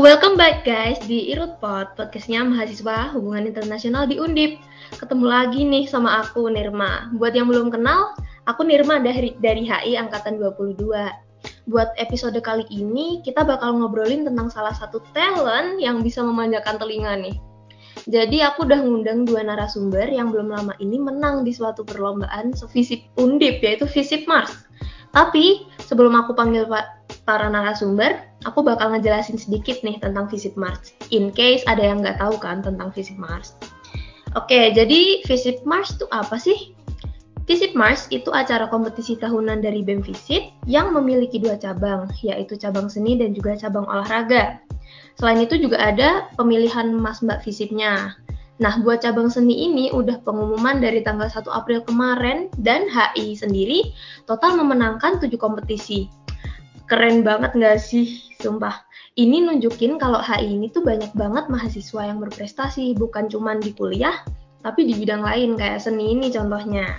welcome back guys di Irutpod, podcastnya mahasiswa hubungan internasional di Undip. Ketemu lagi nih sama aku Nirma. Buat yang belum kenal, aku Nirma dari, dari HI Angkatan 22. Buat episode kali ini, kita bakal ngobrolin tentang salah satu talent yang bisa memanjakan telinga nih. Jadi aku udah ngundang dua narasumber yang belum lama ini menang di suatu perlombaan sevisip Undip, yaitu Visip Mars. Tapi sebelum aku panggil para narasumber, aku bakal ngejelasin sedikit nih tentang Visit Mars. In case ada yang nggak tahu kan tentang Visit Mars. Oke, jadi Visit Mars itu apa sih? Visit Mars itu acara kompetisi tahunan dari BEM Visit yang memiliki dua cabang, yaitu cabang seni dan juga cabang olahraga. Selain itu juga ada pemilihan Mas Mbak Visitnya. Nah, buat cabang seni ini udah pengumuman dari tanggal 1 April kemarin dan HI sendiri total memenangkan 7 kompetisi keren banget nggak sih sumpah ini nunjukin kalau HI ini tuh banyak banget mahasiswa yang berprestasi bukan cuman di kuliah tapi di bidang lain kayak seni ini contohnya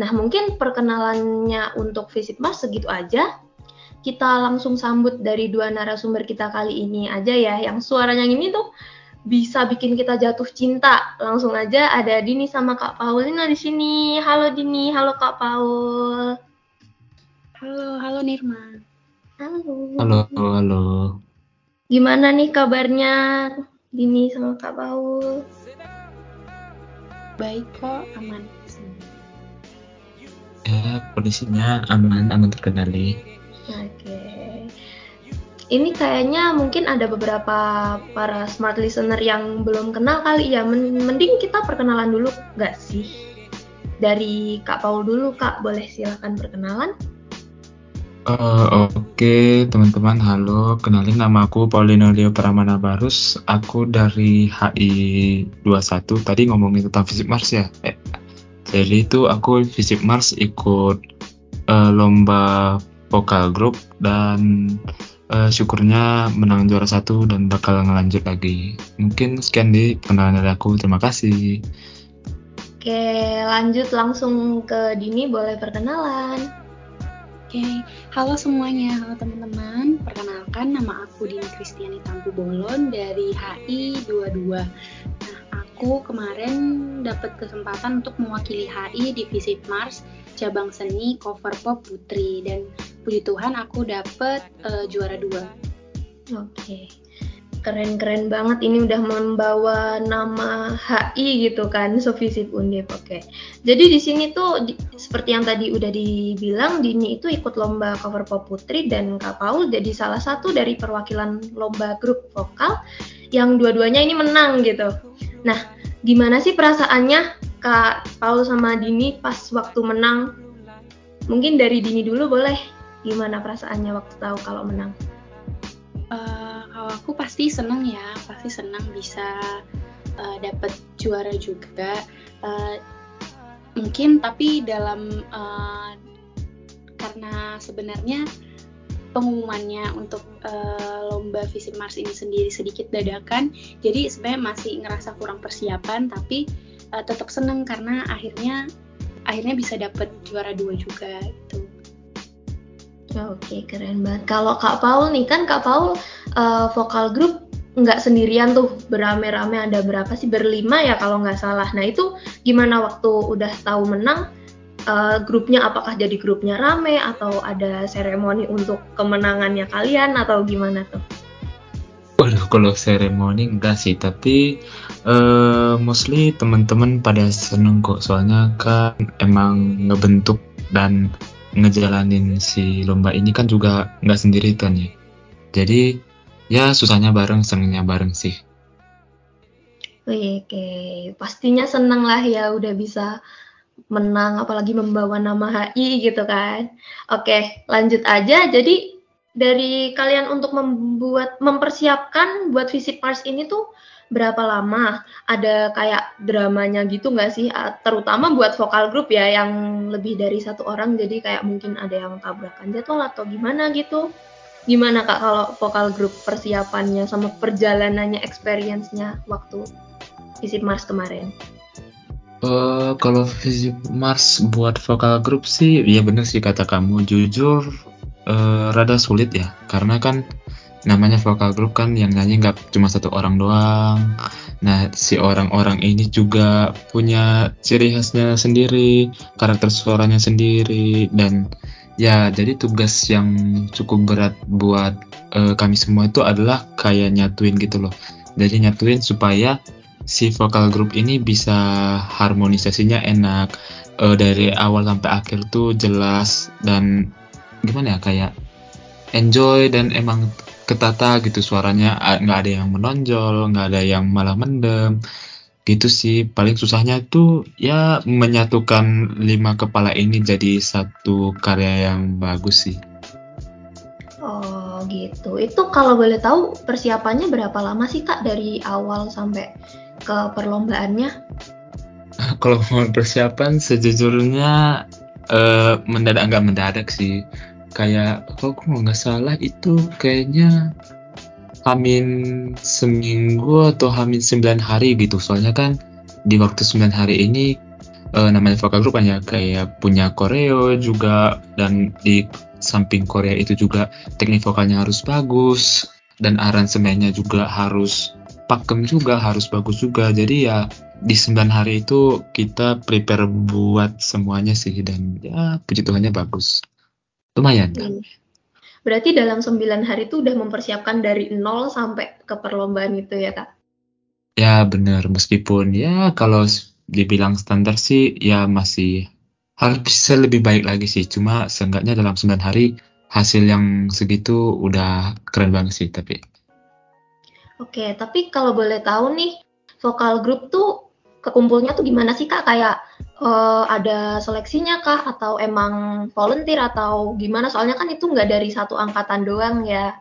nah mungkin perkenalannya untuk Visit Mas segitu aja kita langsung sambut dari dua narasumber kita kali ini aja ya yang suaranya ini tuh bisa bikin kita jatuh cinta. Langsung aja ada Dini sama Kak Paulina di sini. Halo Dini, halo Kak Paul. Halo, halo Nirma. Halo. Halo, halo. Gimana nih kabarnya Dini sama Kak Paul? Baik kok, aman. Ya, kondisinya aman, aman terkendali. Oke. Ini kayaknya mungkin ada beberapa para smart listener yang belum kenal kali ya. Mending kita perkenalan dulu nggak sih? Dari Kak Paul dulu, Kak. Boleh silakan perkenalan? Uh, Oke okay, teman-teman, halo. Kenalin nama aku Paulino Leo Pramana Barus. Aku dari HI 21. Tadi ngomongin tentang Fisip Mars ya. Eh, jadi itu aku Fisip Mars ikut uh, lomba vokal grup dan uh, syukurnya menang juara satu dan bakal ngelanjut lagi. Mungkin sekian di perkenalan dari aku. Terima kasih. Oke, lanjut langsung ke Dini. Boleh perkenalan. Oke, okay. halo semuanya, halo teman-teman. Perkenalkan nama aku Dini Kristiani Tampu Bolon dari HI 22. Nah, aku kemarin dapat kesempatan untuk mewakili HI di Visit Mars cabang seni cover pop putri dan puji Tuhan aku dapat uh, juara dua. Oke. Okay keren-keren banget. Ini udah membawa nama HI gitu kan Sofisip Undip oke. Okay. jadi di sini tuh di, seperti yang tadi udah dibilang Dini itu ikut lomba cover pop putri dan Kak Paul jadi salah satu dari perwakilan lomba grup vokal yang dua-duanya ini menang gitu. Nah gimana sih perasaannya Kak Paul sama Dini pas waktu menang? Mungkin dari Dini dulu boleh. Gimana perasaannya waktu tahu kalau menang? Uh, aku pasti seneng ya pasti seneng bisa uh, dapet juara juga. Uh, mungkin tapi dalam uh, karena sebenarnya pengumumannya untuk uh, lomba Visit Mars ini sendiri sedikit dadakan jadi sebenarnya masih ngerasa kurang persiapan tapi uh, tetap seneng karena akhirnya akhirnya bisa dapet juara dua juga itu Oke, keren banget. Kalau Kak Paul nih kan Kak Paul uh, vokal grup nggak sendirian tuh berame-rame ada berapa sih berlima ya kalau nggak salah. Nah itu gimana waktu udah tahu menang uh, grupnya apakah jadi grupnya rame atau ada seremoni untuk kemenangannya kalian atau gimana tuh? Waduh kalau seremoni enggak sih tapi uh, mostly teman-teman pada seneng kok soalnya kan emang ngebentuk dan ngejalanin si lomba ini kan juga nggak sendiri kan ya. Jadi ya susahnya bareng, senengnya bareng sih. Oke, oke, pastinya seneng lah ya udah bisa menang apalagi membawa nama HI gitu kan. Oke, lanjut aja. Jadi dari kalian untuk membuat mempersiapkan buat visit pars ini tuh berapa lama? Ada kayak dramanya gitu nggak sih? Terutama buat vokal grup ya yang lebih dari satu orang jadi kayak mungkin ada yang tabrakan jadwal atau gimana gitu. Gimana kak kalau vokal grup persiapannya sama perjalanannya, experience-nya waktu visit Mars kemarin? Uh, kalau visit Mars buat vokal grup sih, ya bener sih kata kamu. Jujur uh, rada sulit ya, karena kan namanya vokal group kan yang nyanyi nggak cuma satu orang doang. Nah, si orang-orang ini juga punya ciri khasnya sendiri, karakter suaranya sendiri, dan ya jadi tugas yang cukup berat buat uh, kami semua itu adalah kayak nyatuin gitu loh. Jadi nyatuin supaya si vokal group ini bisa harmonisasinya enak uh, dari awal sampai akhir tuh jelas dan gimana ya kayak enjoy dan emang ketata gitu suaranya. Nggak ada yang menonjol nggak ada yang malah mendem. Gitu sih. Paling susahnya tuh ya menyatukan lima kepala ini jadi satu karya yang bagus sih. Oh gitu. Itu kalau boleh tahu persiapannya berapa lama sih kak dari awal sampai ke perlombaannya? Kalau mau persiapan sejujurnya uh, mendadak nggak mendadak sih kayak kalau aku nggak salah? Itu kayaknya hamin seminggu atau hamin sembilan hari gitu. Soalnya kan di waktu sembilan hari ini uh, namanya vokal group hanya kayak punya koreo juga dan di samping Korea itu juga teknik vokalnya harus bagus dan aransemennya juga harus pakem juga harus bagus juga. Jadi ya di sembilan hari itu kita prepare buat semuanya sih dan ya puji Tuhannya bagus Lumayan kan? Berarti dalam 9 hari itu udah mempersiapkan dari nol sampai ke perlombaan itu ya kak? Ya benar, meskipun ya kalau dibilang standar sih ya masih harus bisa lebih baik lagi sih. Cuma seenggaknya dalam 9 hari hasil yang segitu udah keren banget sih tapi. Oke, tapi kalau boleh tahu nih, vokal grup tuh kekumpulnya tuh gimana sih kak? Kayak uh, ada seleksinya kah? Atau emang volunteer atau gimana? Soalnya kan itu nggak dari satu angkatan doang ya.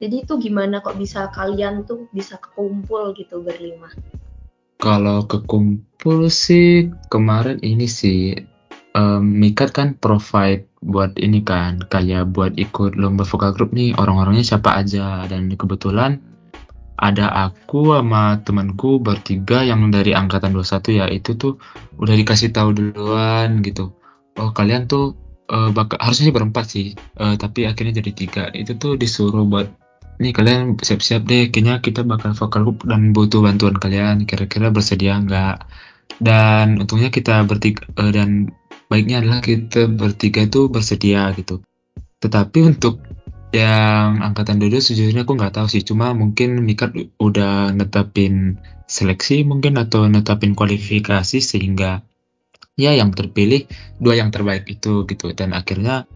Jadi itu gimana kok bisa kalian tuh bisa kekumpul gitu berlima? Kalau kekumpul sih kemarin ini sih um, Mikat kan provide buat ini kan kayak buat ikut lomba vokal grup nih orang-orangnya siapa aja dan kebetulan ada aku sama temanku bertiga yang dari angkatan 21 ya itu tuh udah dikasih tahu duluan gitu. Oh kalian tuh uh, bak harusnya berempat sih uh, tapi akhirnya jadi tiga. Itu tuh disuruh buat nih kalian siap-siap deh kayaknya kita bakal vokal group dan butuh bantuan kalian. Kira-kira bersedia nggak? Dan untungnya kita bertiga uh, dan baiknya adalah kita bertiga itu bersedia gitu. Tetapi untuk yang angkatan dulu sejujurnya aku nggak tahu sih, cuma mungkin Mikat udah netapin seleksi mungkin atau netapin kualifikasi sehingga ya yang terpilih dua yang terbaik itu gitu dan akhirnya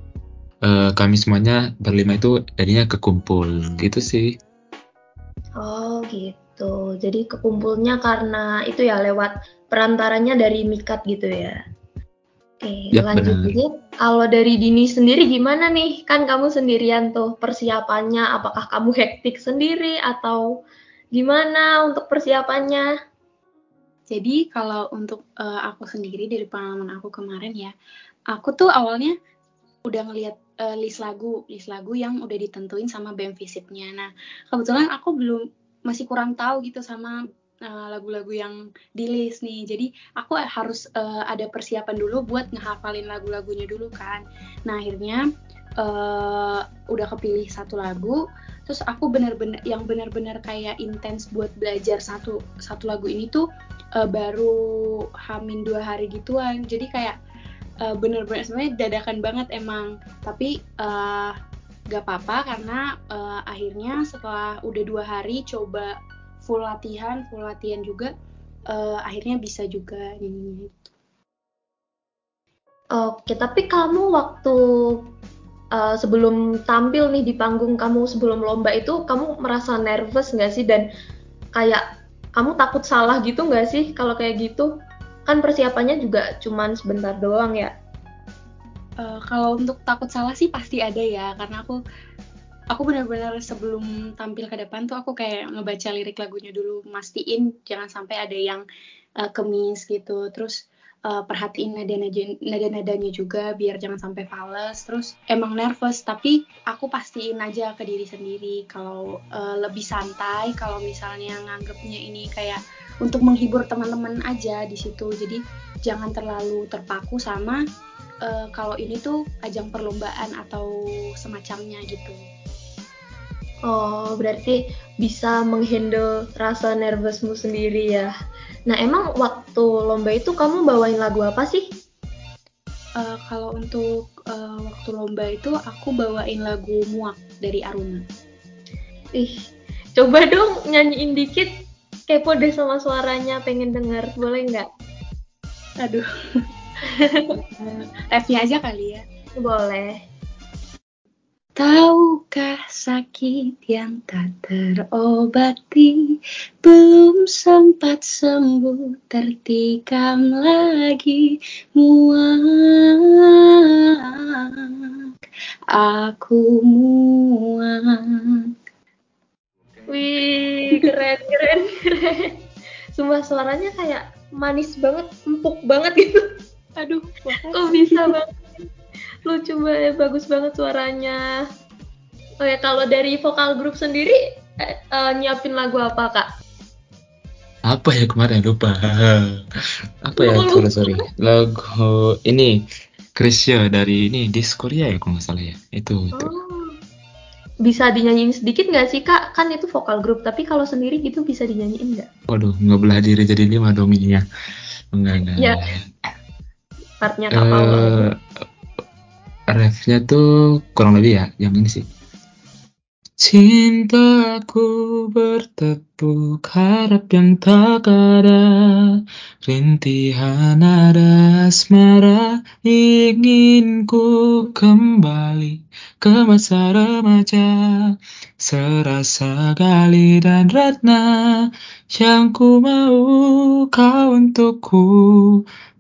uh, kami semuanya berlima itu jadinya kekumpul gitu sih. Oh gitu, jadi kekumpulnya karena itu ya lewat perantaranya dari Mikat gitu ya. Oke, ya, lanjut. Kalau dari Dini sendiri gimana nih? Kan kamu sendirian tuh persiapannya. Apakah kamu hektik sendiri atau gimana untuk persiapannya? Jadi kalau untuk uh, aku sendiri dari pengalaman aku kemarin ya, aku tuh awalnya udah ngelihat uh, list lagu, list lagu yang udah ditentuin sama BEM Visipnya. Nah, kebetulan aku belum masih kurang tahu gitu sama Eh, lagu-lagu uh, yang di list nih. Jadi aku harus uh, ada persiapan dulu buat ngehafalin lagu-lagunya dulu kan. Nah akhirnya uh, udah kepilih satu lagu. Terus aku bener-bener yang bener-bener kayak intens buat belajar satu satu lagu ini tuh uh, baru hamin dua hari gituan. Jadi kayak uh, bener-bener sebenarnya dadakan banget emang. Tapi uh, gak apa-apa karena uh, akhirnya setelah udah dua hari coba full latihan full latihan juga uh, akhirnya bisa juga nyanyinya itu oke tapi kamu waktu uh, sebelum tampil nih di panggung kamu sebelum lomba itu kamu merasa nervous nggak sih? Dan kayak kamu takut salah gitu nggak sih kalau kayak gitu? Kan persiapannya juga cuman sebentar doang ya. Uh, kalau untuk takut salah sih pasti ada ya karena aku aku benar-benar sebelum tampil ke depan tuh aku kayak ngebaca lirik lagunya dulu mastiin jangan sampai ada yang uh, kemis gitu. Terus uh, perhatiin nada-nada nada-nadanya juga biar jangan sampai fals terus emang nervous tapi aku pastiin aja ke diri sendiri kalau uh, lebih santai kalau misalnya nganggapnya ini kayak untuk menghibur teman-teman aja di situ. Jadi jangan terlalu terpaku sama uh, kalau ini tuh ajang perlombaan atau semacamnya gitu Oh, berarti bisa menghandle rasa nervousmu sendiri ya. Nah, emang waktu lomba itu kamu bawain lagu apa sih? Uh, kalau untuk uh, waktu lomba itu aku bawain lagu Muak dari Aruna. Ih, coba dong nyanyiin dikit. Kepo deh sama suaranya, pengen denger. Boleh nggak? Aduh. Refnya aja kali ya. Boleh. Tahukah sakit yang tak terobati? Belum sempat sembuh tertikam lagi muak. Aku muak. Wih, keren, keren, keren. Sumpah suaranya kayak manis banget, empuk banget gitu. Aduh, kok bisa banget lucu banget bagus banget suaranya. Oh ya kalau dari vokal grup sendiri eh, uh, nyiapin lagu apa kak? Apa ya kemarin lupa. Apa ya oh, sorry sorry. Lagu ini Krisya dari ini di Korea ya kalau nggak salah ya. Itu, oh. itu bisa dinyanyiin sedikit nggak sih kak? Kan itu vokal grup tapi kalau sendiri gitu bisa dinyanyiin nggak? Waduh nggak belah diri jadi lima dong ininya enggak enggak ya. partnya kak uh, refnya tuh kurang lebih ya yang ini sih. Cintaku bertepuk harap yang tak ada. Rintihan ada asmara Ingin ku kembali ke masa remaja. Serasa gali dan ratna Yang ku mau kau untukku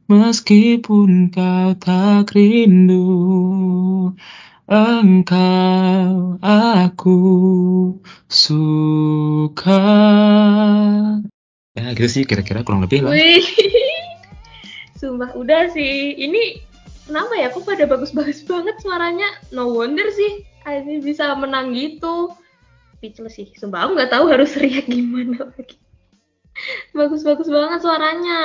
Meskipun kau tak rindu Engkau aku suka. Ya gitu sih kira-kira kurang lebih lah. Wih. Sumpah udah sih. Ini kenapa ya? Kok pada bagus-bagus banget suaranya? No wonder sih Ini bisa menang gitu. Speechless sih. Sumpah aku gak tahu harus riak gimana lagi. Bagus-bagus banget suaranya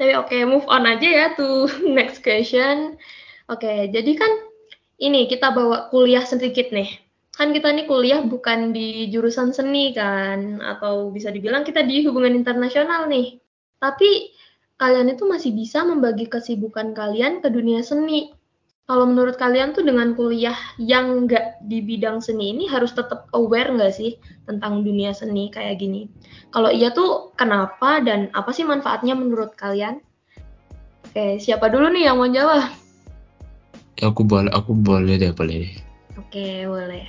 tapi oke, okay, move on aja ya to next question. Oke, okay, jadi kan ini kita bawa kuliah sedikit nih. Kan kita nih kuliah bukan di jurusan seni kan, atau bisa dibilang kita di hubungan internasional nih. Tapi kalian itu masih bisa membagi kesibukan kalian ke dunia seni kalau menurut kalian tuh dengan kuliah yang nggak di bidang seni ini harus tetap aware nggak sih tentang dunia seni kayak gini? Kalau iya tuh kenapa dan apa sih manfaatnya menurut kalian? Oke, siapa dulu nih yang mau jawab? Aku boleh, aku boleh deh, boleh deh. Oke, boleh.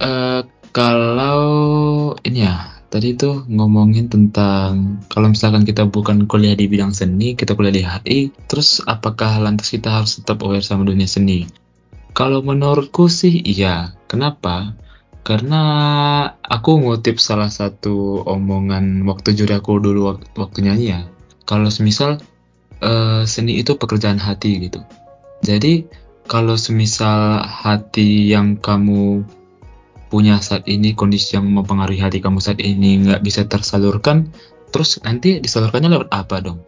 Uh, kalau ini ya, tadi tuh ngomongin tentang kalau misalkan kita bukan kuliah di bidang seni, kita kuliah di HI, terus apakah lantas kita harus tetap aware sama dunia seni? Kalau menurutku sih iya. Kenapa? Karena aku ngutip salah satu omongan waktu juri aku dulu waktu, nyanyi ya. Kalau semisal uh, seni itu pekerjaan hati gitu. Jadi kalau semisal hati yang kamu punya saat ini, kondisi yang mempengaruhi hati kamu saat ini nggak bisa tersalurkan, terus nanti disalurkannya lewat apa dong?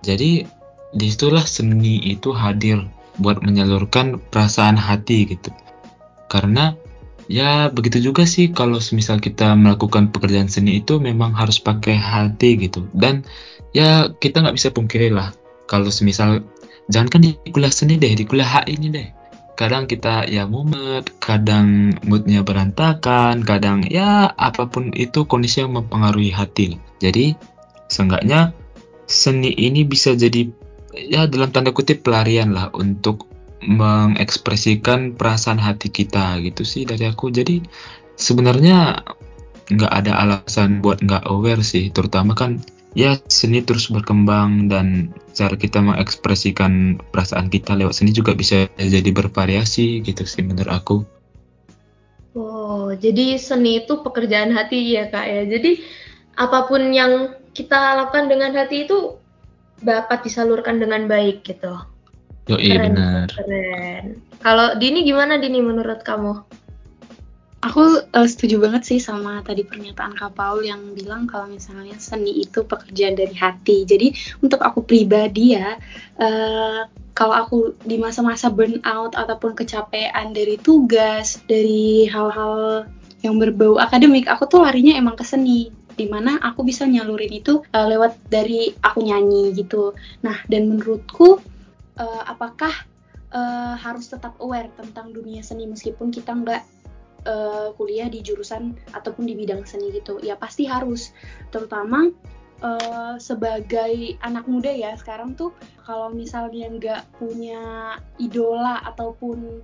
Jadi di situlah seni itu hadir buat menyalurkan perasaan hati gitu. Karena ya begitu juga sih kalau semisal kita melakukan pekerjaan seni itu memang harus pakai hati gitu. Dan ya kita nggak bisa pungkiri lah kalau semisal jangan kan di kuliah seni deh, di kuliah HI ini deh kadang kita ya mumet, kadang moodnya berantakan, kadang ya apa pun itu kondisi yang mempengaruhi hati. Jadi seenggaknya seni ini bisa jadi ya dalam tanda kutip pelarian lah untuk mengekspresikan perasaan hati kita gitu sih dari aku. Jadi sebenarnya nggak ada alasan buat nggak aware sih, terutama kan ya seni terus berkembang dan cara kita mengekspresikan perasaan kita lewat seni juga bisa jadi bervariasi gitu sih menurut aku. Oh, jadi seni itu pekerjaan hati ya kak ya. Jadi apa pun yang kita lakukan dengan hati itu dapat disalurkan dengan baik gitu. Yo iya benar. Keren. Kalau Dini gimana Dini menurut kamu? Aku uh, setuju banget sih sama tadi pernyataan Kak Paul yang bilang kalau misalnya seni itu pekerjaan dari hati. Jadi untuk aku pribadi ya, uh, kalau aku di masa-masa burnout ataupun kecapean dari tugas, dari hal-hal yang berbau akademik, aku tuh larinya emang ke seni di mana aku bisa nyalurin itu uh, lewat dari aku nyanyi gitu. Nah dan menurutku uh, apakah uh, harus tetap aware tentang dunia seni meskipun kita nggak uh, kuliah di jurusan ataupun di bidang seni gitu? Ya pasti harus, terutama uh, sebagai anak muda ya sekarang tuh kalau misalnya nggak punya idola ataupun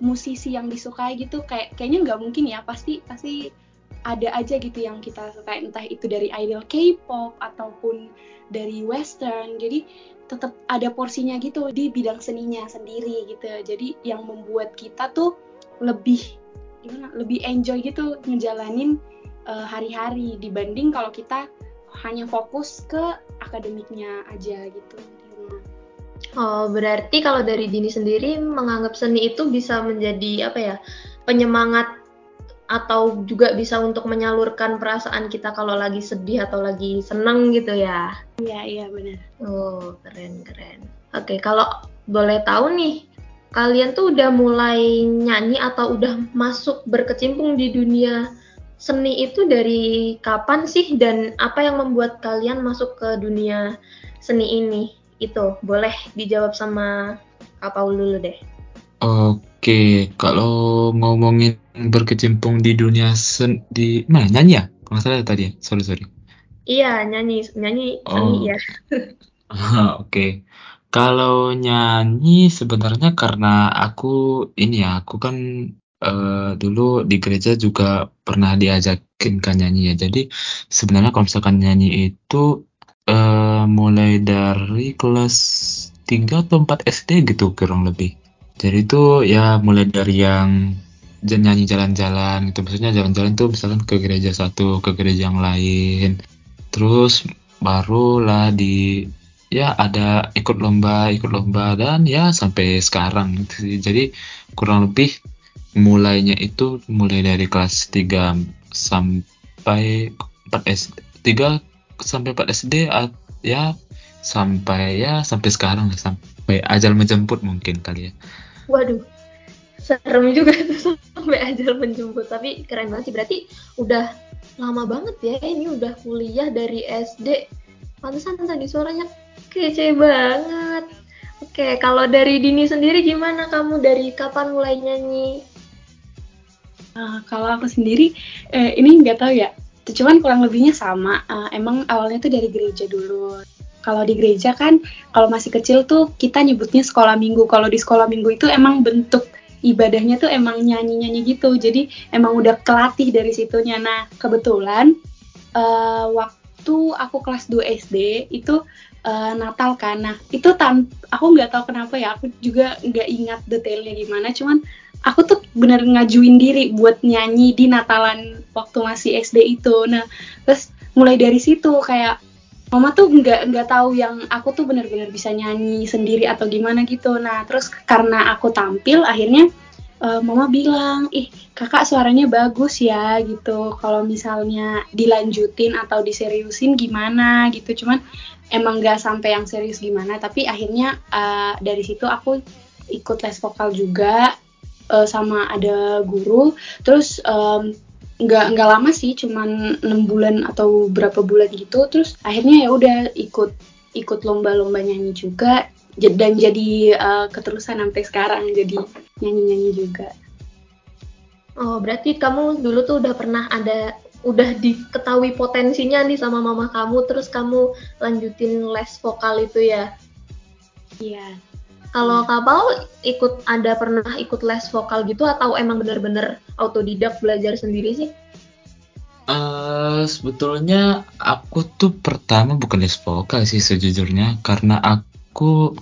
musisi yang disukai gitu kayak kayaknya nggak mungkin ya. Pasti pasti ada aja gitu yang kita suka entah itu dari idol K-pop ataupun dari western. Jadi tetap ada porsinya gitu di bidang seninya sendiri gitu. Jadi yang membuat kita tuh lebih gimana lebih enjoy gitu ngejalanin uh, hari-hari dibanding kalau kita hanya fokus ke akademiknya aja gitu Oh, berarti kalau dari Dini sendiri menganggap seni itu bisa menjadi apa ya? penyemangat atau juga bisa untuk menyalurkan perasaan kita kalau lagi sedih atau lagi seneng gitu ya. Iya, iya benar. Oh, keren keren. Oke, kalau boleh tahu nih, kalian tuh udah mulai nyanyi atau udah masuk berkecimpung di dunia seni itu dari kapan sih dan apa yang membuat kalian masuk ke dunia seni ini? Itu boleh dijawab sama Kak Paul dulu deh. Oke, kalau ngomongin berkecimpung di dunia sen di mana nyanyi ya? Kalau salah tadi ya, sorry sorry. Iya nyanyi nyanyi seni oh. ya. Oke, kalau nyanyi sebenarnya karena aku ini ya, aku kan uh, dulu di gereja juga pernah diajakin kan nyanyi ya. Jadi sebenarnya kalau misalkan nyanyi itu uh, mulai dari kelas 3 atau 4 SD gitu kurang lebih. Jadi itu ya mulai dari yang nyanyi jalan-jalan gitu maksudnya jalan-jalan tuh misalkan ke gereja satu ke gereja yang lain terus barulah di ya ada ikut lomba ikut lomba dan ya sampai sekarang gitu jadi kurang lebih mulainya itu mulai dari kelas 3 sampai 4 S 3 sampai 4 SD ya sampai ya sampai sekarang sampai ajal menjemput mungkin kali ya. Waduh serem juga tuh sampai ajal menjemput. Tapi keren banget sih. Berarti udah lama banget ya ini udah kuliah dari SD pantesan tadi suaranya kece banget. Oke kalau dari Dini sendiri gimana kamu? Dari kapan mulai nyanyi? Uh, kalau aku sendiri eh, ini nggak tahu ya. Cuman kurang lebihnya sama. Uh, emang awalnya tuh dari gereja dulu. Kalau di gereja kan kalau masih kecil tuh kita nyebutnya sekolah minggu. Kalau di sekolah minggu itu emang bentuk ibadahnya tuh emang nyanyi-nyanyi gitu. Jadi emang udah kelatih dari situnya. Nah kebetulan uh, waktu aku kelas 2 SD itu uh, Natal kan. Nah itu tan aku nggak tahu kenapa ya aku juga nggak ingat detailnya gimana. Cuman aku tuh bener ngajuin diri buat nyanyi di Natalan waktu masih SD itu. Nah terus mulai dari situ kayak mama tuh nggak nggak tahu yang aku tuh benar-benar bisa nyanyi sendiri atau gimana gitu. Nah terus karena aku tampil akhirnya uh, mama bilang ih kakak suaranya bagus ya gitu. Kalau misalnya dilanjutin atau diseriusin gimana gitu. Cuman emang nggak sampai yang serius gimana. Tapi akhirnya uh, dari situ aku ikut les vokal juga uh, sama ada guru. Terus um, nggak nggak lama sih cuman enam bulan atau berapa bulan gitu. Terus akhirnya ya udah ikut ikut lomba-lomba nyanyi juga. Dan jadi uh, keterusan sampai sekarang. Jadi nyanyi-nyanyi juga. Oh, berarti kamu dulu tuh udah pernah ada udah diketahui potensinya nih sama mama kamu terus kamu lanjutin les vokal itu ya? Iya. Kalau Kak Paul ikut ada pernah ikut les vokal gitu atau emang bener-bener autodidak belajar sendiri sih? Uh, sebetulnya aku tuh pertama bukan les vokal sih sejujurnya karena aku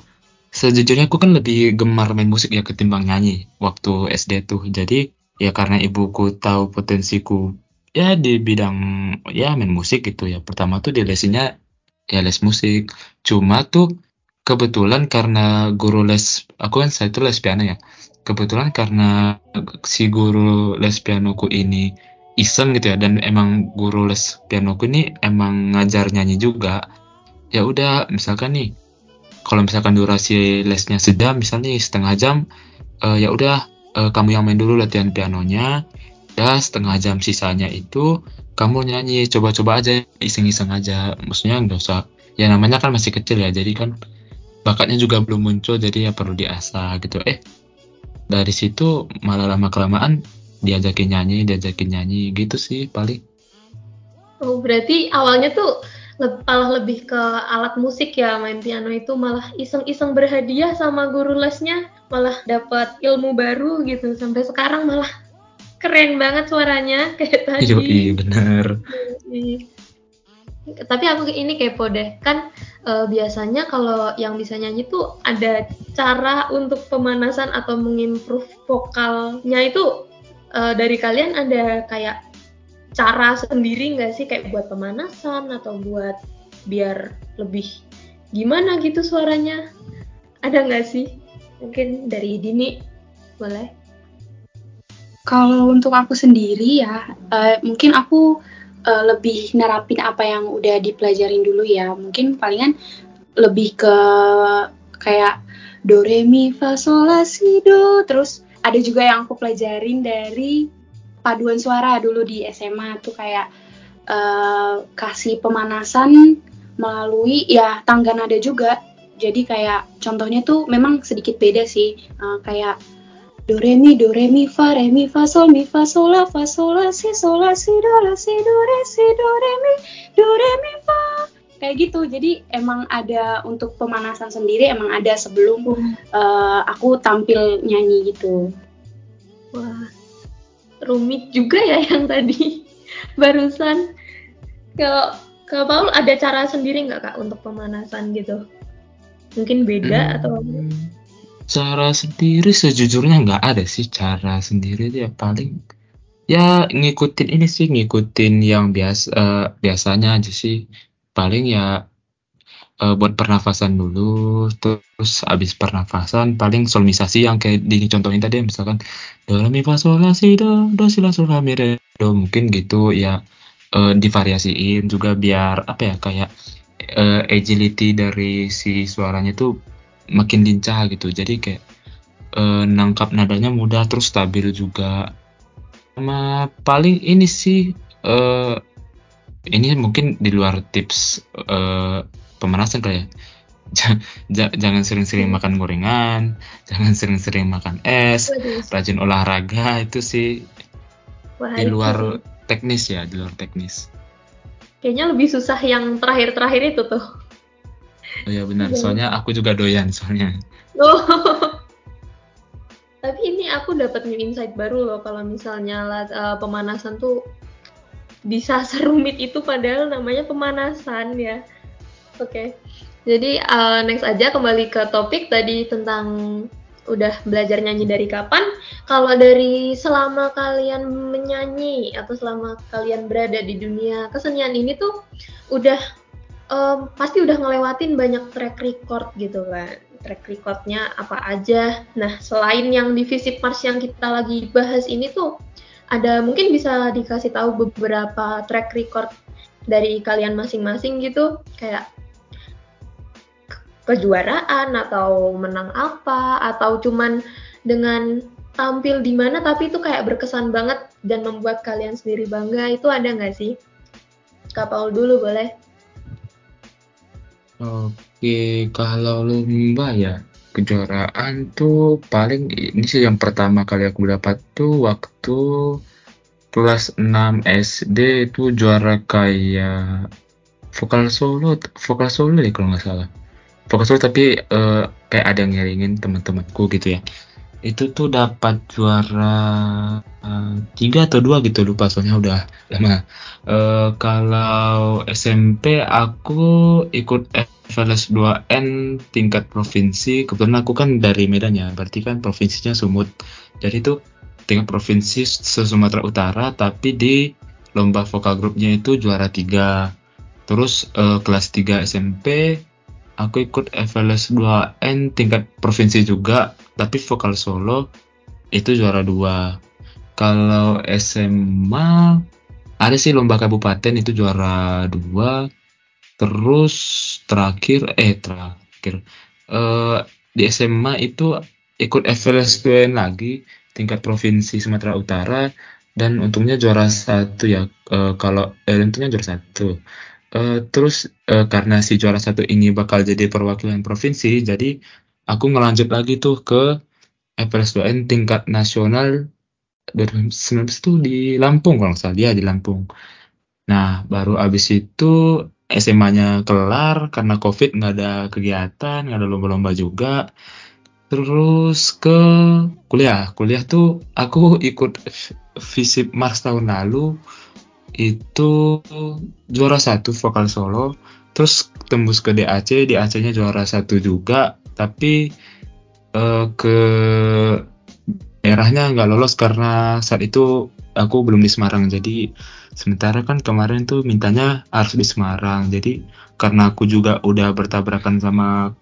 sejujurnya aku kan lebih gemar main musik ya ketimbang nyanyi waktu SD tuh. Jadi ya karena ibuku tahu potensiku ya di bidang ya main musik gitu ya. Pertama tuh di lesinya ya les musik. Cuma tuh kebetulan karena guru les aku kan saya itu les piano ya. Kebetulan karena si guru les pianoku ini iseng gitu ya. Dan emang guru les pianoku ini emang ngajar nyanyi juga. Ya udah misalkan nih kalau misalkan durasi lesnya sejam misalnya setengah jam uh, ya udah uh, kamu yang main dulu latihan pianonya ya setengah jam sisanya itu kamu nyanyi coba-coba aja iseng-iseng aja. Maksudnya nggak usah ya namanya kan masih kecil ya jadi kan bakatnya juga belum muncul jadi ya perlu diasah gitu. Eh dari situ malah lama kelamaan diajakin nyanyi diajakin nyanyi gitu sih paling. Oh berarti awalnya tuh malah lebih ke alat musik ya main piano itu malah iseng-iseng berhadiah sama guru lesnya malah dapat ilmu baru gitu. Sampai sekarang malah keren banget suaranya kayak tadi. Iya bener. Tapi aku ini kepo deh kan uh, biasanya kalau yang bisa nyanyi tuh ada cara untuk pemanasan atau mengimprove vokalnya itu uh, dari kalian ada kayak cara sendiri nggak sih kayak buat pemanasan atau buat biar lebih gimana gitu suaranya ada nggak sih mungkin dari Dini boleh kalau untuk aku sendiri ya uh, mungkin aku uh, lebih nerapin apa yang udah dipelajarin dulu ya. Mungkin palingan lebih ke kayak do re mi fa sol la si do. Terus ada juga yang aku pelajarin dari paduan suara dulu di SMA tuh kayak uh, kasih pemanasan melalui ya tangga nada juga. Jadi kayak contohnya tuh memang sedikit beda sih. Uh, kayak do re mi do re mi fa re mi fa sol mi fa sol la fa sol la si sol la si do la si do re si do re mi do re mi fa. Kayak gitu. Jadi emang ada untuk pemanasan sendiri emang ada sebelum uh, aku tampil nyanyi gitu. Wah rumit juga ya yang tadi barusan. Kalau kalau Paul ada cara sendiri nggak kak untuk pemanasan gitu? Mungkin beda hmm. atau Cara sendiri sejujurnya nggak ada sih cara sendiri ya paling ya ngikutin ini sih ngikutin yang biasa uh, biasanya aja sih. Paling ya uh, buat pernafasan dulu terus abis pernafasan paling solmisasi yang kayak di contohin tadi misalkan do re mi fa sol la si do do si la mi re do mungkin gitu ya uh, divariasiin juga biar apa ya kayak uh, agility dari si suaranya tuh makin lincah gitu. Jadi kayak uh, nangkap nadanya mudah terus stabil juga. Sama paling ini sih uh, ini mungkin di luar tips uh, pemanasan kali ya jangan sering-sering makan gorengan jangan sering-sering makan es rajin olahraga itu sih Wah, di luar itu teknis ya di luar teknis kayaknya lebih susah yang terakhir-terakhir itu tuh Oh iya benar, iya. soalnya aku juga doyan soalnya. Oh. Tapi ini aku dapat new insight baru loh kalau misalnya uh, pemanasan tuh bisa serumit itu padahal namanya pemanasan ya. Oke. Okay. Jadi uh, next aja kembali ke topik tadi tentang udah belajar nyanyi dari kapan? Kalau dari selama kalian menyanyi atau selama kalian berada di dunia kesenian ini tuh udah um, pasti udah ngelewatin banyak track record gitu kan track recordnya apa aja nah selain yang di Visip Mars yang kita lagi bahas ini tuh ada mungkin bisa dikasih tahu beberapa track record dari kalian masing-masing gitu kayak kejuaraan atau menang apa atau cuman dengan tampil di mana tapi itu kayak berkesan banget dan membuat kalian sendiri bangga. Itu ada nggak sih? Kak Paul dulu boleh. Oke, kalau lomba ya, kejuaraan tuh paling ini sih yang pertama kali aku dapat tuh waktu kelas 6 SD itu juara kayak vokal solo, vokal solo ya kalau nggak salah. Vokal solo tapi uh, kayak ada yang ngiringin teman-temanku gitu ya itu tuh dapat juara uh, tiga atau dua gitu lupa soalnya udah lama. Uh, kalau SMP aku ikut FLS 2N tingkat provinsi. Kebetulan aku kan dari Medan ya, berarti kan provinsinya Sumut. Jadi itu tingkat provinsi se Sumatera Utara, tapi di lomba vokal grupnya itu juara tiga. Terus uh, kelas 3 SMP aku ikut FLS 2N tingkat provinsi juga tapi vokal solo itu juara dua. Kalau SMA ada sih lomba kabupaten itu juara dua. Terus terakhir eh terakhir eh di SMA itu ikut FLSPN lagi tingkat provinsi Sumatera Utara dan untungnya juara satu ya uh, kalau eh, untungnya juara satu uh, terus uh, karena si juara satu ini bakal jadi perwakilan provinsi jadi aku ngelanjut lagi tuh ke FLSPN tingkat nasional 2019 tuh di Lampung kalau nggak salah. Dia di Lampung. Nah baru abis itu SMA-nya kelar karena COVID nggak ada kegiatan nggak ada lomba-lomba juga. Terus ke kuliah. Kuliah tuh aku ikut Visip Mars tahun lalu itu juara satu vokal solo. Terus tembus ke DAC, DAC-nya juara satu juga. Tapi uh, ke daerahnya nggak lolos karena saat itu aku belum di Semarang. Jadi sementara kan kemarin tuh mintanya harus di Semarang. Jadi karena aku juga udah bertabrakan sama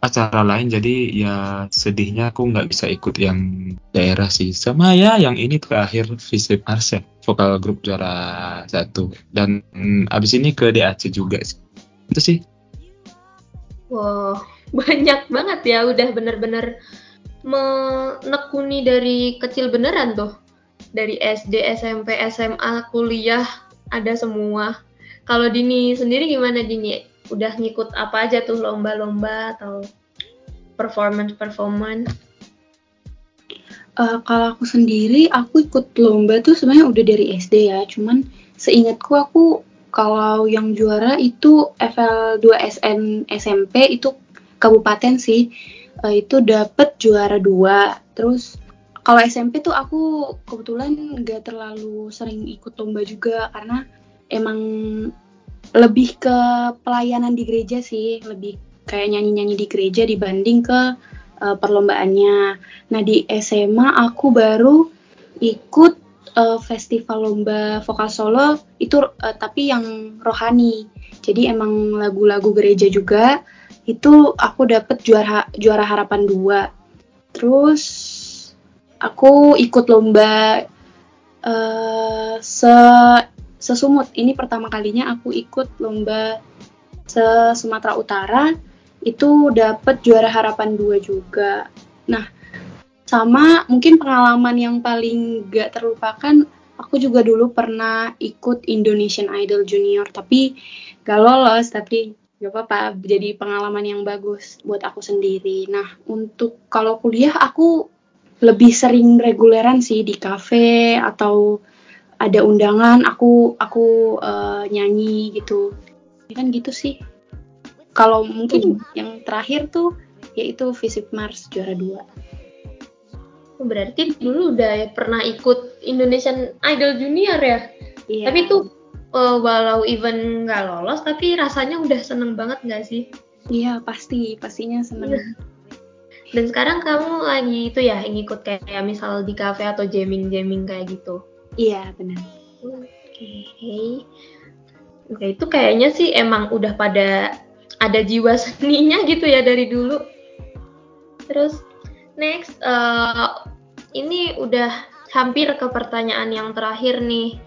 acara lain jadi ya sedihnya aku nggak bisa ikut yang daerah sih. Sama ya yang ini terakhir Visip Ars ya vokal grup juara satu. Dan mm, abis ini ke DAC juga sih. Itu sih. Wow banyak banget ya udah bener-bener menekuni dari kecil beneran tuh. Dari SD SMP SMA kuliah ada semua. Kalau Dini sendiri gimana Dini udah ngikut apa aja tuh lomba-lomba atau performance-performance? Uh, kalau aku sendiri, aku ikut lomba tuh sebenarnya udah dari SD ya. Cuman seingatku aku kalau yang juara itu FL2SN SMP itu kabupaten sih. Uh, itu dapet juara dua. Terus kalau SMP tuh aku kebetulan nggak terlalu sering ikut lomba juga karena emang lebih ke pelayanan di gereja sih, lebih kayak nyanyi-nyanyi di gereja dibanding ke uh, perlombaannya. Nah di SMA aku baru ikut uh, festival lomba vokal solo itu uh, tapi yang rohani. Jadi emang lagu-lagu gereja juga itu aku dapet juara juara harapan dua. Terus aku ikut lomba uh, se sesumut. Ini pertama kalinya aku ikut lomba se Sumatera Utara. Itu dapat juara harapan dua juga. Nah sama mungkin pengalaman yang paling gak terlupakan aku juga dulu pernah ikut Indonesian Idol Junior. Tapi gak lolos tapi gak apa-apa. Jadi pengalaman yang bagus buat aku sendiri. Nah untuk kalau kuliah aku lebih sering reguleran sih di cafe atau ada undangan aku aku uh, nyanyi gitu kan gitu sih kalau mungkin hmm. yang terakhir tuh yaitu Visit Mars juara dua oh, berarti dulu udah pernah ikut Indonesian Idol Junior ya iya. tapi tuh uh, walau even nggak lolos tapi rasanya udah seneng banget nggak sih iya pasti pastinya seneng iya. dan sekarang kamu lagi itu ya ngikut kayak misal di cafe atau jamming jamming kayak gitu Iya benar. Oke. Okay. Oke itu kayaknya sih emang udah pada ada jiwa seninya gitu ya dari dulu. Terus next uh, ini udah hampir ke pertanyaan yang terakhir nih.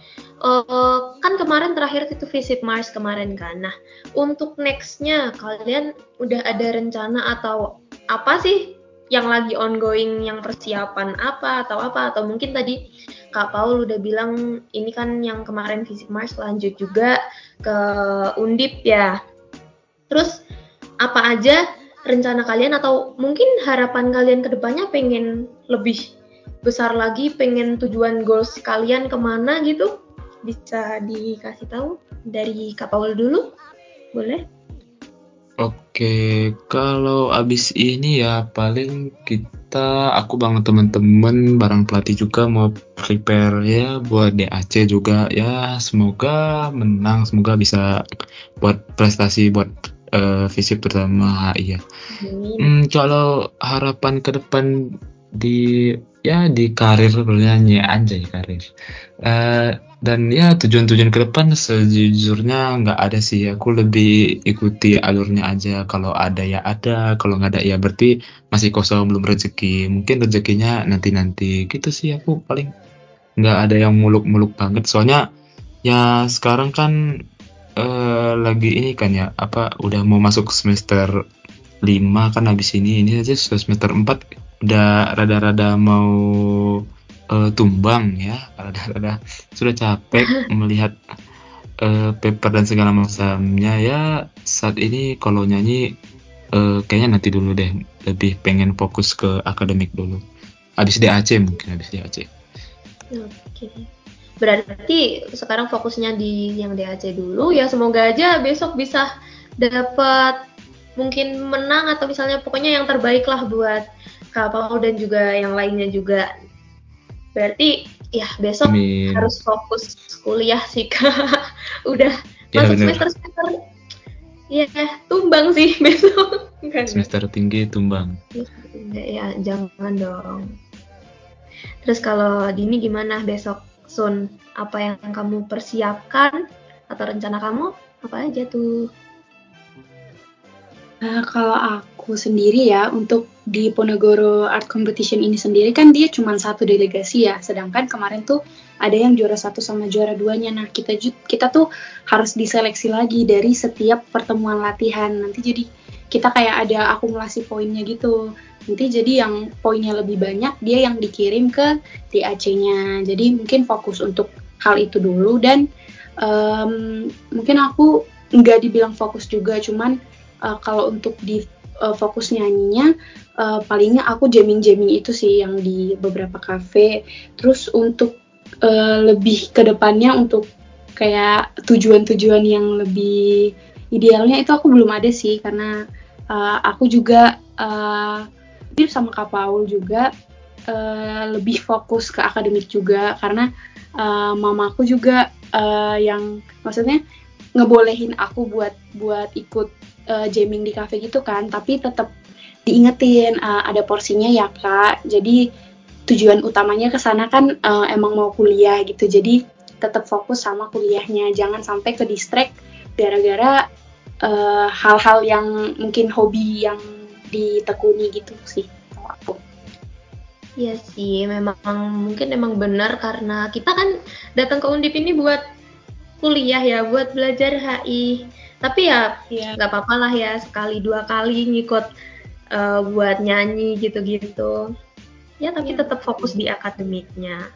Uh, kan kemarin terakhir itu visit Mars kemarin kan. Nah untuk nextnya kalian udah ada rencana atau apa sih yang lagi ongoing yang persiapan apa atau apa atau mungkin tadi Kak Paul udah bilang ini kan yang kemarin Fisik Mars lanjut juga ke Undip ya. Terus apa aja rencana kalian atau mungkin harapan kalian ke depannya pengen lebih besar lagi, pengen tujuan goals kalian ke mana gitu? Bisa dikasih tahu dari Kak Paul dulu? Boleh? Oke, kalau abis ini ya paling kita, aku bangun teman-teman, bareng pelatih juga mau prepare ya buat DAC juga ya semoga menang, semoga bisa buat prestasi buat uh, fisik pertama HI ya. Hmm, kalau harapan ke depan di ya di karir bernyanyi aja ya karir. Uh, dan ya tujuan-tujuan ke depan sejujurnya nggak ada sih. Aku lebih ikuti alurnya aja. Kalau ada ya ada, kalau nggak ada ya berarti masih kosong belum rezeki. Mungkin rezekinya nanti-nanti gitu sih aku paling nggak ada yang muluk-muluk banget. Soalnya ya sekarang kan uh, lagi ini kan ya apa udah mau masuk semester 5 kan habis ini ini aja semester 4 udah rada-rada mau uh, tumbang ya rada-rada sudah capek melihat uh, paper dan segala macamnya ya saat ini kalau nyanyi uh, kayaknya nanti dulu deh lebih pengen fokus ke akademik dulu habis DAC mungkin habis DAC oke okay. berarti sekarang fokusnya di yang DAC dulu ya semoga aja besok bisa dapat mungkin menang atau misalnya pokoknya yang terbaik lah buat Kapau dan juga yang lainnya juga. Berarti ya besok Amin. harus fokus kuliah sih kak. Udah ya, masuk bener. semester semester ya tumbang sih besok. Semester tinggi tumbang. Ya jangan dong. Terus kalau Dini gimana besok Sun? Apa yang kamu persiapkan atau rencana kamu apa aja tuh? Uh, kalau aku sendiri ya untuk di Ponegoro Art Competition ini sendiri kan dia cuma satu delegasi ya, sedangkan kemarin tuh ada yang juara satu sama juara duanya. Nah kita kita tuh harus diseleksi lagi dari setiap pertemuan latihan. Nanti jadi kita kayak ada akumulasi poinnya gitu. Nanti jadi yang poinnya lebih banyak dia yang dikirim ke DAC-nya. Jadi mungkin fokus untuk hal itu dulu dan um, mungkin aku nggak dibilang fokus juga, cuman uh, kalau untuk di uh, fokus nyanyinya uh, palingnya aku jamming jamming itu sih yang di beberapa cafe terus untuk uh, lebih ke depannya untuk kayak tujuan-tujuan yang lebih idealnya itu aku belum ada sih karena uh, aku juga uh, sama Kak Paul juga uh, lebih fokus ke akademik juga. Karena uh, mamaku juga uh, yang maksudnya ngebolehin aku buat buat ikut uh, jamming di cafe gitu kan tapi tetap diingetin uh, ada porsinya ya kak. Jadi tujuan utamanya ke sana kan uh, emang mau kuliah gitu jadi tetap fokus sama kuliahnya. Jangan sampai ke distract gara-gara hal-hal uh, yang mungkin hobi yang ditekuni gitu sih aku. Iya sih, memang mungkin emang benar karena kita kan datang ke Undip ini buat kuliah ya, buat belajar HI tapi ya iya. nggak ya, apa-apa lah ya sekali dua kali ngikut uh, buat nyanyi gitu-gitu ya tapi ya. tetap fokus di akademiknya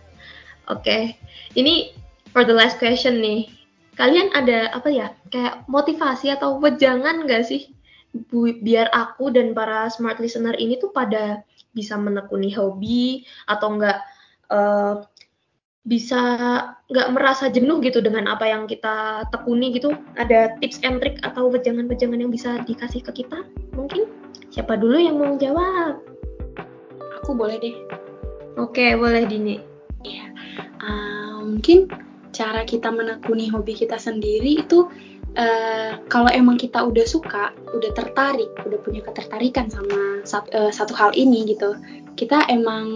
oke okay. ini for the last question nih kalian ada apa ya kayak motivasi atau wejangan nggak sih Bu, biar aku dan para smart listener ini tuh pada bisa menekuni hobi atau enggak uh, bisa nggak merasa jenuh gitu dengan apa yang kita tekuni gitu. Ada tips and trick atau wejangan-wejangan yang bisa dikasih ke kita? Mungkin? Siapa dulu yang mau jawab? Aku boleh deh. Oke boleh Dini. Ya uh, mungkin cara kita menekuni hobi kita sendiri itu uh, kalau emang kita udah suka udah tertarik udah punya ketertarikan sama satu, uh, satu hal ini gitu kita emang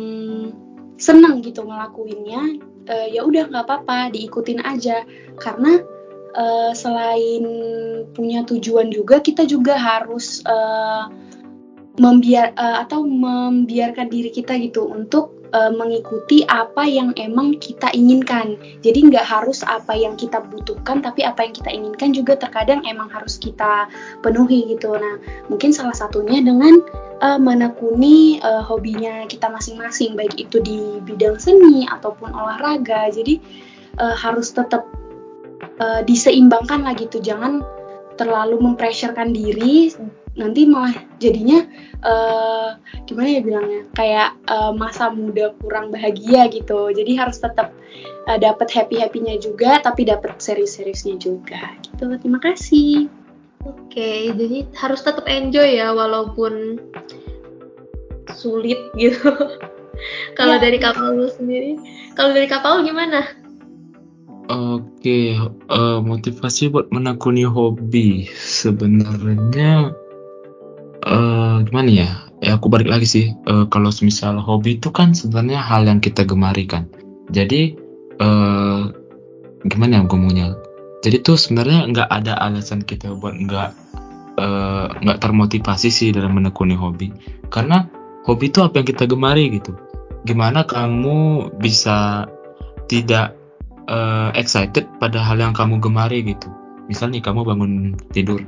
senang gitu ngelakuinnya uh, ya udah nggak apa-apa diikutin aja. Karena uh, selain punya tujuan juga kita juga harus uh, membiar uh, atau membiarkan diri kita gitu untuk uh, mengikuti apa yang emang kita inginkan. Jadi nggak harus apa yang kita butuhkan, tapi apa yang kita inginkan juga terkadang emang harus kita penuhi gitu. Nah, mungkin salah satunya dengan uh, menekuni uh, hobinya kita masing-masing baik itu di bidang seni ataupun olahraga jadi uh, harus tetap uh, diseimbangkan lah gitu jangan terlalu mempressurkan diri nanti malah jadinya uh, gimana ya bilangnya kayak uh, masa muda kurang bahagia gitu jadi harus tetap uh, dapat happy happynya juga tapi dapat serius-seriusnya juga gitu terima kasih Oke, jadi harus tetap enjoy ya walaupun sulit gitu. kalau ya. dari kapal lu sendiri, kalau dari kapal gimana? Oke, uh, motivasi buat menekuni hobi sebenarnya uh, gimana ya? ya aku balik lagi sih. Uh, kalau misal hobi itu kan sebenarnya hal yang kita gemari kan. Jadi uh, gimana ya ngomongnya? Jadi tuh sebenarnya nggak ada alasan kita buat nggak uh, nggak termotivasi sih dalam menekuni hobi. Karena hobi itu apa yang kita gemari gitu. Gimana kamu bisa tidak uh, excited pada hal yang kamu gemari gitu. Misalnya kamu bangun tidur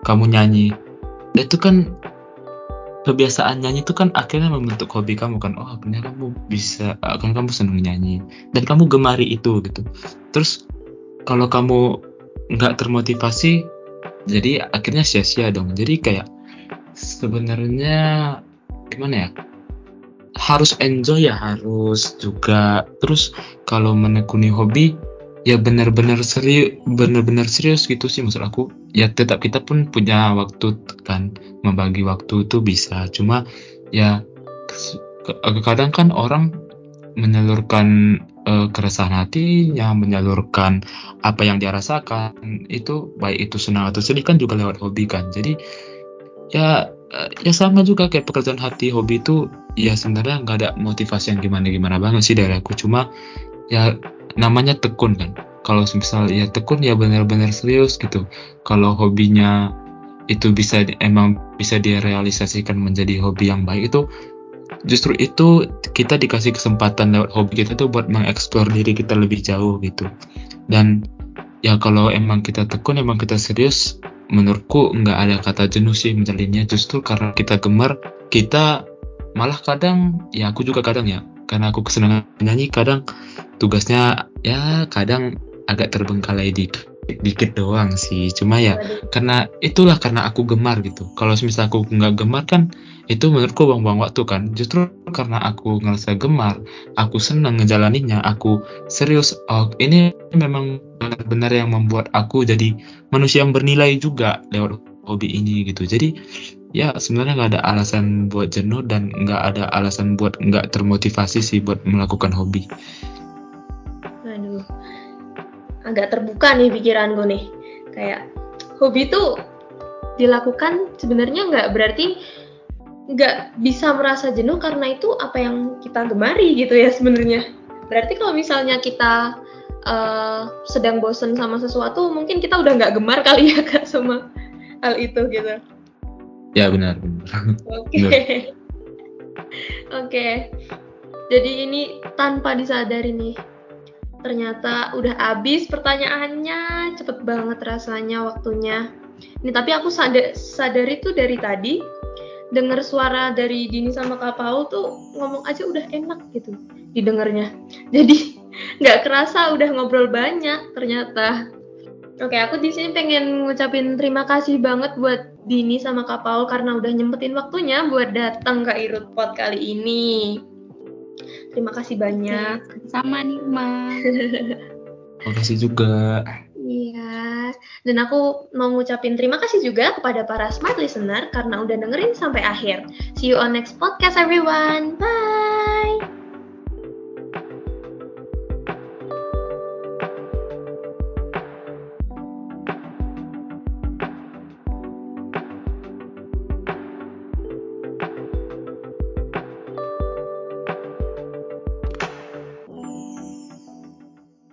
kamu nyanyi itu kan kebiasaan nyanyi itu kan akhirnya membentuk hobi kamu kan. Oh akhirnya kamu bisa kan kamu senang nyanyi. Dan kamu gemari itu gitu. Terus kalau kamu nggak termotivasi jadi akhirnya sia-sia dong. Jadi kayak sebenarnya gimana ya harus enjoy ya harus juga. Terus kalau menekuni hobi ya benar-benar serius benar-benar serius gitu sih maksud aku. Ya tetap kita pun punya waktu kan membagi waktu itu bisa. Cuma ya kadang kan orang menyalurkan uh, keresahan hatinya menyalurkan apa yang dia rasakan itu baik itu senang atau sedih kan juga lewat hobi kan. Jadi ya uh, ya sama juga kayak pekerjaan hati hobi itu ya sebenarnya nggak ada motivasi yang gimana gimana banget sih dari aku. Cuma ya namanya tekun kan. Kalau misal ya tekun ya benar-benar serius gitu. Kalau hobinya itu bisa emang bisa direalisasikan menjadi hobi yang baik itu justru itu kita dikasih kesempatan lewat hobi kita tuh buat mengeksplor diri kita lebih jauh gitu. Dan ya kalau emang kita tekun emang kita serius menurutku nggak ada kata jenuh sih menjalinnya justru karena kita gemar kita malah kadang ya aku juga kadang ya karena aku kesenangan nyanyi kadang tugasnya ya kadang agak terbengkalai dikit dikit doang sih. Cuma ya karena itulah karena aku gemar gitu. Kalau misal aku nggak gemar kan itu menurutku buang-buang waktu kan. Justru karena aku ngerasa gemar aku senang ngejalaninya aku serius oh ini memang benar-benar yang membuat aku jadi manusia yang bernilai juga lewat hobi ini gitu. Jadi ya sebenarnya nggak ada alasan buat jenuh dan nggak ada alasan buat nggak termotivasi sih buat melakukan hobi. Aduh, agak terbuka nih pikiran gue nih. Kayak hobi tuh dilakukan sebenarnya nggak berarti nggak bisa merasa jenuh karena itu apa yang kita gemari gitu ya sebenarnya. Berarti kalau misalnya kita uh, sedang bosen sama sesuatu, mungkin kita udah nggak gemar kali ya kak sama hal itu gitu. Ya benar benar. Oke. Oke. Jadi ini tanpa disadari nih. Ternyata udah habis pertanyaannya, cepet banget rasanya waktunya. Ini tapi aku sadar sadari tuh dari tadi dengar suara dari Dini sama Kak Paul tuh ngomong aja udah enak gitu didengarnya. Jadi nggak kerasa udah ngobrol banyak ternyata. Oke, aku di sini pengen ngucapin terima kasih banget buat Dini sama Kak Paul karena udah nyempetin waktunya buat datang ke Irut Pot kali ini. Terima kasih banyak. Sama nih, Ma. Terima kasih juga. Iya, dan aku mau ngucapin terima kasih juga kepada para smart listener karena udah dengerin sampai akhir. See you on next podcast everyone. Bye.